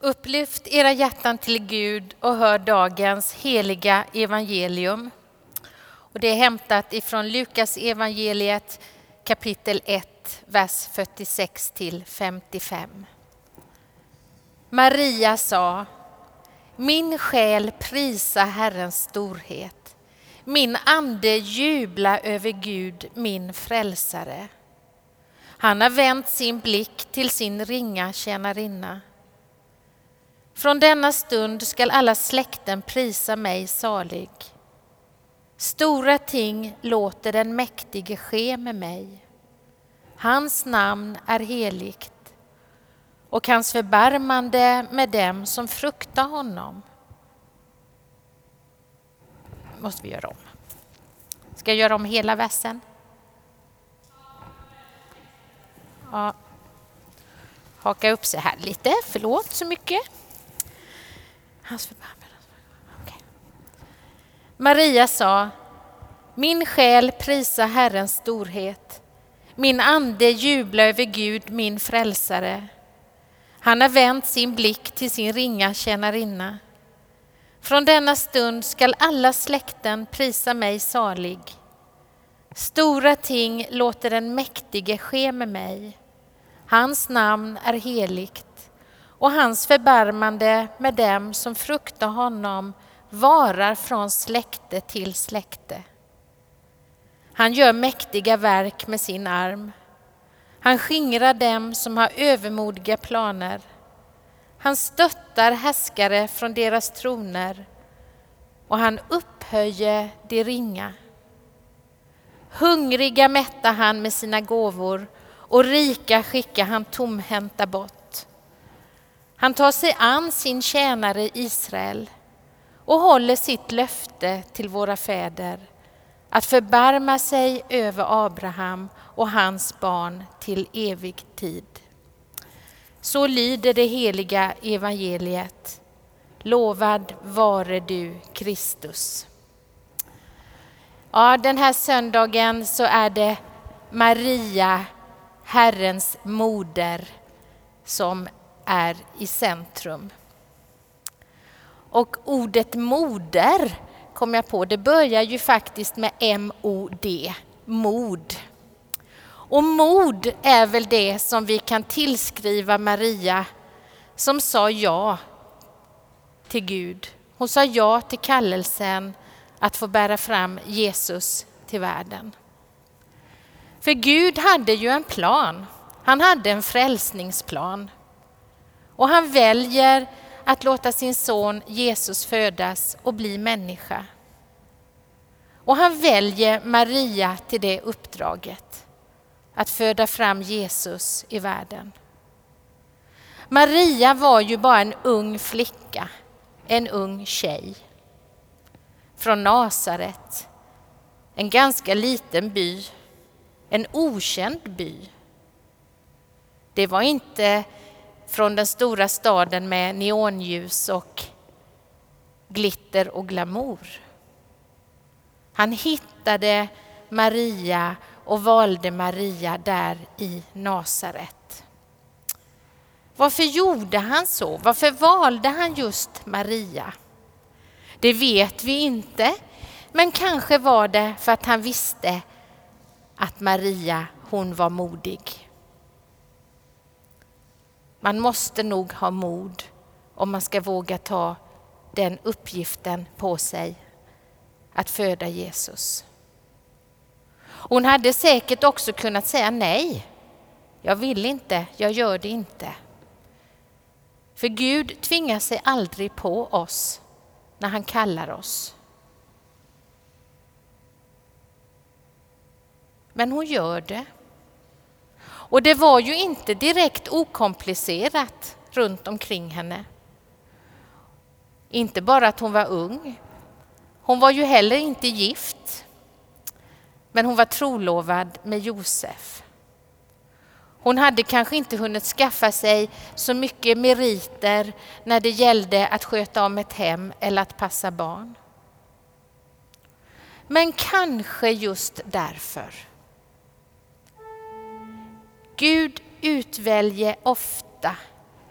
Upplyft era hjärtan till Gud och hör dagens heliga evangelium. Och det är hämtat ifrån Lukas evangeliet kapitel 1, vers 46 till 55. Maria sa, min själ prisa Herrens storhet. Min ande jubla över Gud, min frälsare. Han har vänt sin blick till sin ringa tjänarinna. Från denna stund skall alla släkten prisa mig salig. Stora ting låter den mäktige ske med mig. Hans namn är heligt och hans förbarmande med dem som fruktar honom. måste vi göra om. Ska jag göra om hela versen? Ja. Haka upp sig här lite, förlåt så mycket. Hans förbannelse. Okay. Maria sa, min själ prisa Herrens storhet. Min ande jubla över Gud, min frälsare. Han har vänt sin blick till sin ringa tjänarinna. Från denna stund skall alla släkten prisa mig salig. Stora ting låter den mäktige ske med mig. Hans namn är heligt och hans förbarmande med dem som fruktar honom varar från släkte till släkte. Han gör mäktiga verk med sin arm. Han skingrar dem som har övermodiga planer. Han stöttar härskare från deras troner och han upphöjer de ringa. Hungriga mättar han med sina gåvor och rika skickar han tomhänta bort. Han tar sig an sin tjänare Israel och håller sitt löfte till våra fäder att förbarma sig över Abraham och hans barn till evig tid. Så lyder det heliga evangeliet. Lovad vare du Kristus. Ja, den här söndagen så är det Maria, Herrens moder, som är i centrum. Och ordet moder kom jag på, det börjar ju faktiskt med M-O-D, mod. Och mod är väl det som vi kan tillskriva Maria som sa ja till Gud. Hon sa ja till kallelsen att få bära fram Jesus till världen. För Gud hade ju en plan. Han hade en frälsningsplan. Och han väljer att låta sin son Jesus födas och bli människa. Och han väljer Maria till det uppdraget, att föda fram Jesus i världen. Maria var ju bara en ung flicka, en ung tjej från Nasaret, en ganska liten by, en okänd by. Det var inte från den stora staden med neonljus och glitter och glamour. Han hittade Maria och valde Maria där i Nasaret. Varför gjorde han så? Varför valde han just Maria? Det vet vi inte, men kanske var det för att han visste att Maria, hon var modig. Man måste nog ha mod om man ska våga ta den uppgiften på sig att föda Jesus. Hon hade säkert också kunnat säga nej. Jag vill inte, jag gör det inte. För Gud tvingar sig aldrig på oss när han kallar oss. Men hon gör det. Och det var ju inte direkt okomplicerat runt omkring henne. Inte bara att hon var ung. Hon var ju heller inte gift. Men hon var trolovad med Josef. Hon hade kanske inte hunnit skaffa sig så mycket meriter när det gällde att sköta om ett hem eller att passa barn. Men kanske just därför Gud utväljer ofta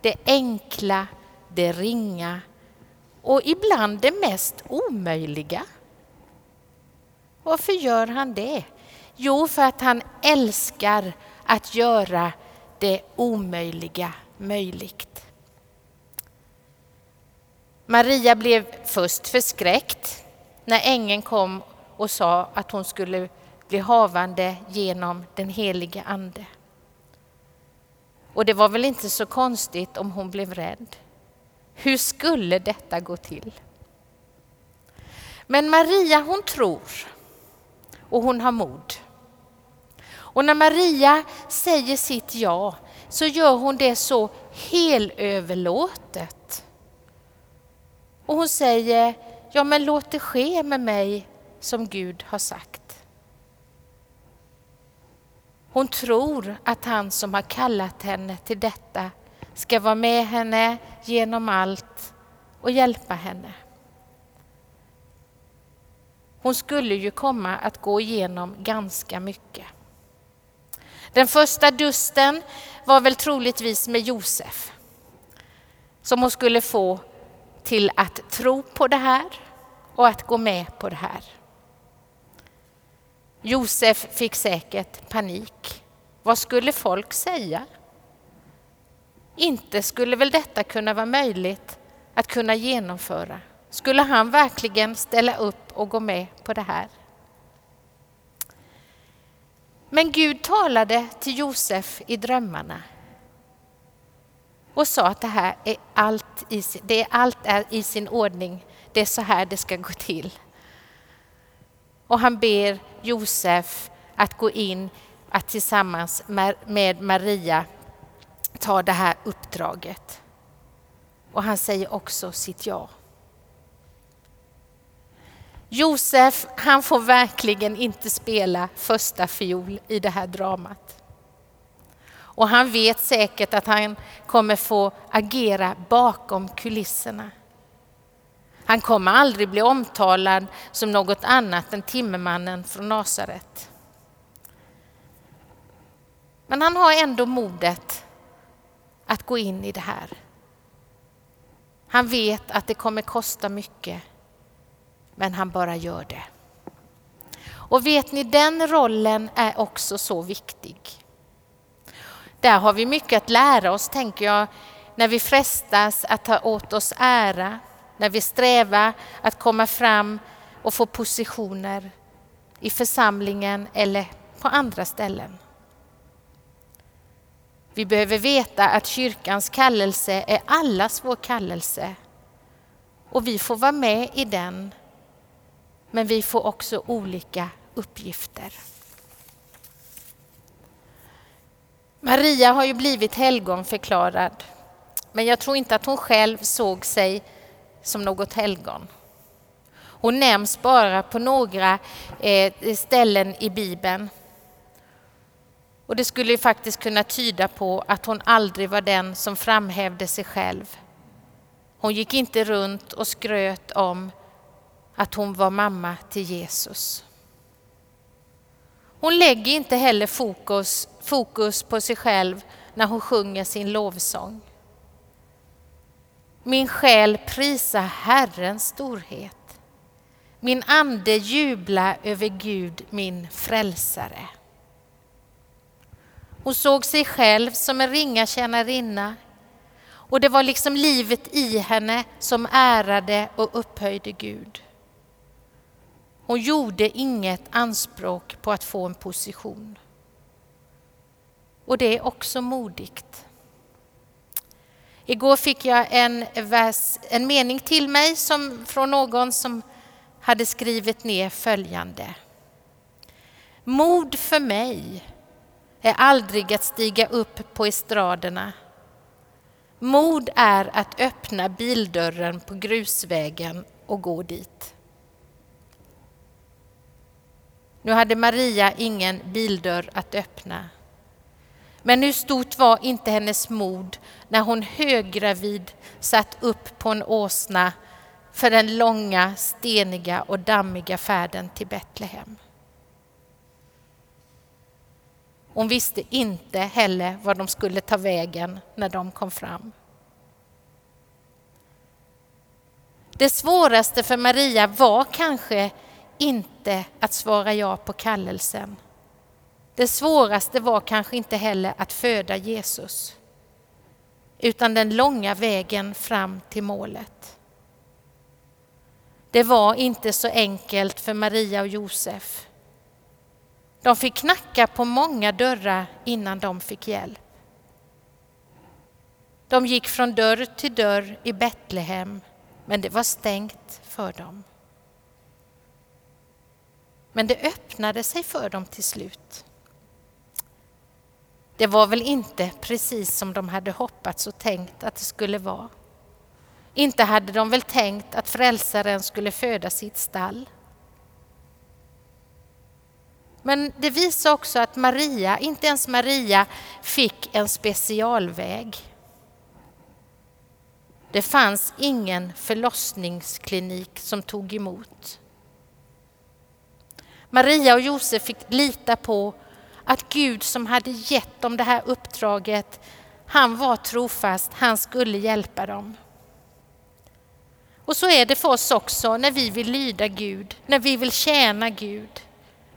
det enkla, det ringa och ibland det mest omöjliga. Varför gör han det? Jo, för att han älskar att göra det omöjliga möjligt. Maria blev först förskräckt när ängeln kom och sa att hon skulle bli havande genom den helige Ande. Och det var väl inte så konstigt om hon blev rädd. Hur skulle detta gå till? Men Maria hon tror och hon har mod. Och när Maria säger sitt ja så gör hon det så helöverlåtet. Och hon säger, ja men låt det ske med mig som Gud har sagt. Hon tror att han som har kallat henne till detta ska vara med henne genom allt och hjälpa henne. Hon skulle ju komma att gå igenom ganska mycket. Den första dusten var väl troligtvis med Josef som hon skulle få till att tro på det här och att gå med på det här. Josef fick säkert panik. Vad skulle folk säga? Inte skulle väl detta kunna vara möjligt att kunna genomföra? Skulle han verkligen ställa upp och gå med på det här? Men Gud talade till Josef i drömmarna och sa att det här är allt, i, det är allt är i sin ordning. Det är så här det ska gå till. Och han ber Josef att gå in att tillsammans med Maria ta det här uppdraget. Och han säger också sitt ja. Josef, han får verkligen inte spela första fiol i det här dramat. Och han vet säkert att han kommer få agera bakom kulisserna. Han kommer aldrig bli omtalad som något annat än timmermannen från Nasaret. Men han har ändå modet att gå in i det här. Han vet att det kommer kosta mycket, men han bara gör det. Och vet ni, den rollen är också så viktig. Där har vi mycket att lära oss, tänker jag, när vi frestas att ta åt oss ära, när vi strävar att komma fram och få positioner i församlingen eller på andra ställen. Vi behöver veta att kyrkans kallelse är allas vår kallelse och vi får vara med i den. Men vi får också olika uppgifter. Maria har ju blivit helgonförklarad men jag tror inte att hon själv såg sig som något helgon. Hon nämns bara på några eh, ställen i Bibeln. Och det skulle faktiskt kunna tyda på att hon aldrig var den som framhävde sig själv. Hon gick inte runt och skröt om att hon var mamma till Jesus. Hon lägger inte heller fokus, fokus på sig själv när hon sjunger sin lovsång. Min själ prisa Herrens storhet. Min ande jubla över Gud, min frälsare. Hon såg sig själv som en ringa tjänarinna och det var liksom livet i henne som ärade och upphöjde Gud. Hon gjorde inget anspråk på att få en position. Och det är också modigt. Igår fick jag en, vers, en mening till mig som, från någon som hade skrivit ner följande. Mod för mig är aldrig att stiga upp på estraderna. Mod är att öppna bildörren på grusvägen och gå dit. Nu hade Maria ingen bildörr att öppna. Men hur stort var inte hennes mod när hon höggravid satt upp på en åsna för den långa, steniga och dammiga färden till Betlehem. Hon visste inte heller var de skulle ta vägen när de kom fram. Det svåraste för Maria var kanske inte att svara ja på kallelsen. Det svåraste var kanske inte heller att föda Jesus, utan den långa vägen fram till målet. Det var inte så enkelt för Maria och Josef. De fick knacka på många dörrar innan de fick hjälp. De gick från dörr till dörr i Betlehem, men det var stängt för dem. Men det öppnade sig för dem till slut. Det var väl inte precis som de hade hoppats och tänkt att det skulle vara. Inte hade de väl tänkt att frälsaren skulle föda sitt stall. Men det visar också att Maria, inte ens Maria, fick en specialväg. Det fanns ingen förlossningsklinik som tog emot. Maria och Josef fick lita på att Gud som hade gett dem det här uppdraget, han var trofast, han skulle hjälpa dem. Och så är det för oss också när vi vill lyda Gud, när vi vill tjäna Gud,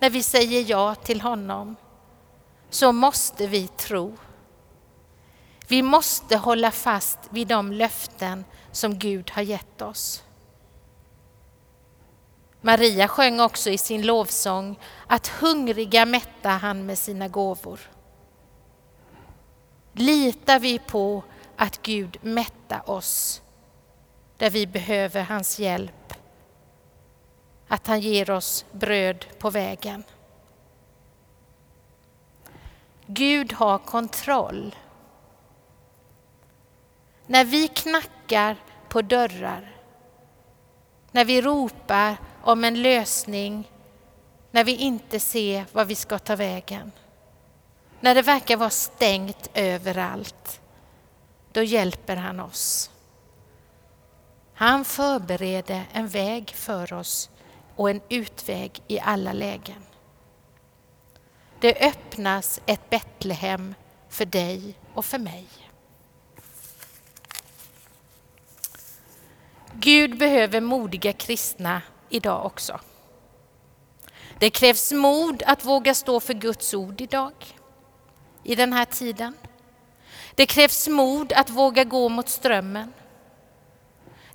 när vi säger ja till honom. Så måste vi tro. Vi måste hålla fast vid de löften som Gud har gett oss. Maria sjöng också i sin lovsång att hungriga mätta han med sina gåvor. Litar vi på att Gud mättar oss där vi behöver hans hjälp, att han ger oss bröd på vägen. Gud har kontroll. När vi knackar på dörrar, när vi ropar om en lösning när vi inte ser var vi ska ta vägen. När det verkar vara stängt överallt, då hjälper han oss. Han förbereder en väg för oss och en utväg i alla lägen. Det öppnas ett Betlehem för dig och för mig. Gud behöver modiga kristna idag också. Det krävs mod att våga stå för Guds ord idag, i den här tiden. Det krävs mod att våga gå mot strömmen.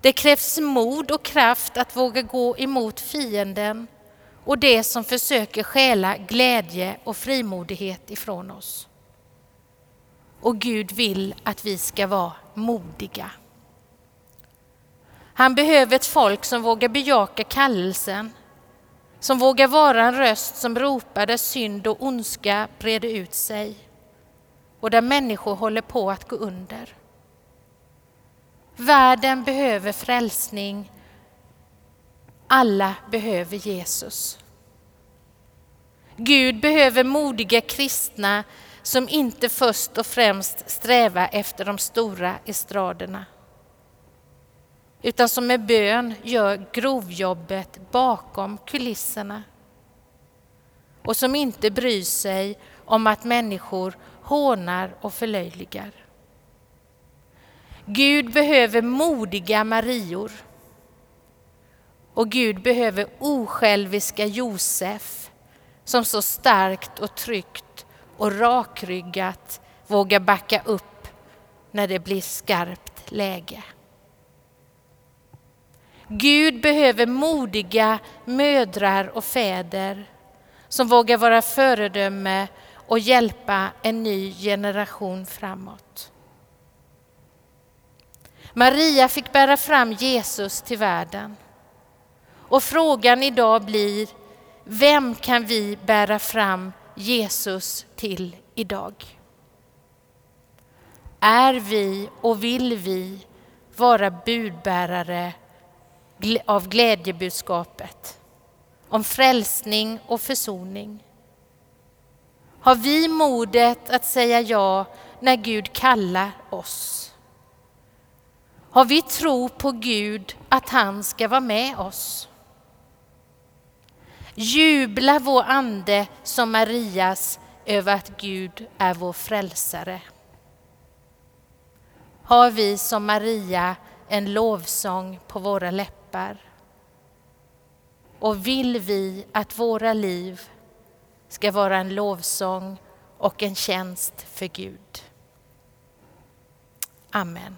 Det krävs mod och kraft att våga gå emot fienden och det som försöker stjäla glädje och frimodighet ifrån oss. Och Gud vill att vi ska vara modiga. Han behöver ett folk som vågar bejaka kallelsen, som vågar vara en röst som ropar där synd och ondska breder ut sig och där människor håller på att gå under. Världen behöver frälsning. Alla behöver Jesus. Gud behöver modiga kristna som inte först och främst strävar efter de stora estraderna utan som med bön gör grovjobbet bakom kulisserna och som inte bryr sig om att människor hånar och förlöjligar. Gud behöver modiga Marior och Gud behöver osjälviska Josef som så starkt och tryggt och rakryggat vågar backa upp när det blir skarpt läge. Gud behöver modiga mödrar och fäder som vågar vara föredöme och hjälpa en ny generation framåt. Maria fick bära fram Jesus till världen. Och frågan idag blir, vem kan vi bära fram Jesus till idag? Är vi och vill vi vara budbärare av glädjebudskapet om frälsning och försoning? Har vi modet att säga ja när Gud kallar oss? Har vi tro på Gud att han ska vara med oss? Jubla vår ande som Marias över att Gud är vår frälsare. Har vi som Maria en lovsång på våra läppar? Läppar. Och vill vi att våra liv ska vara en lovsång och en tjänst för Gud. Amen.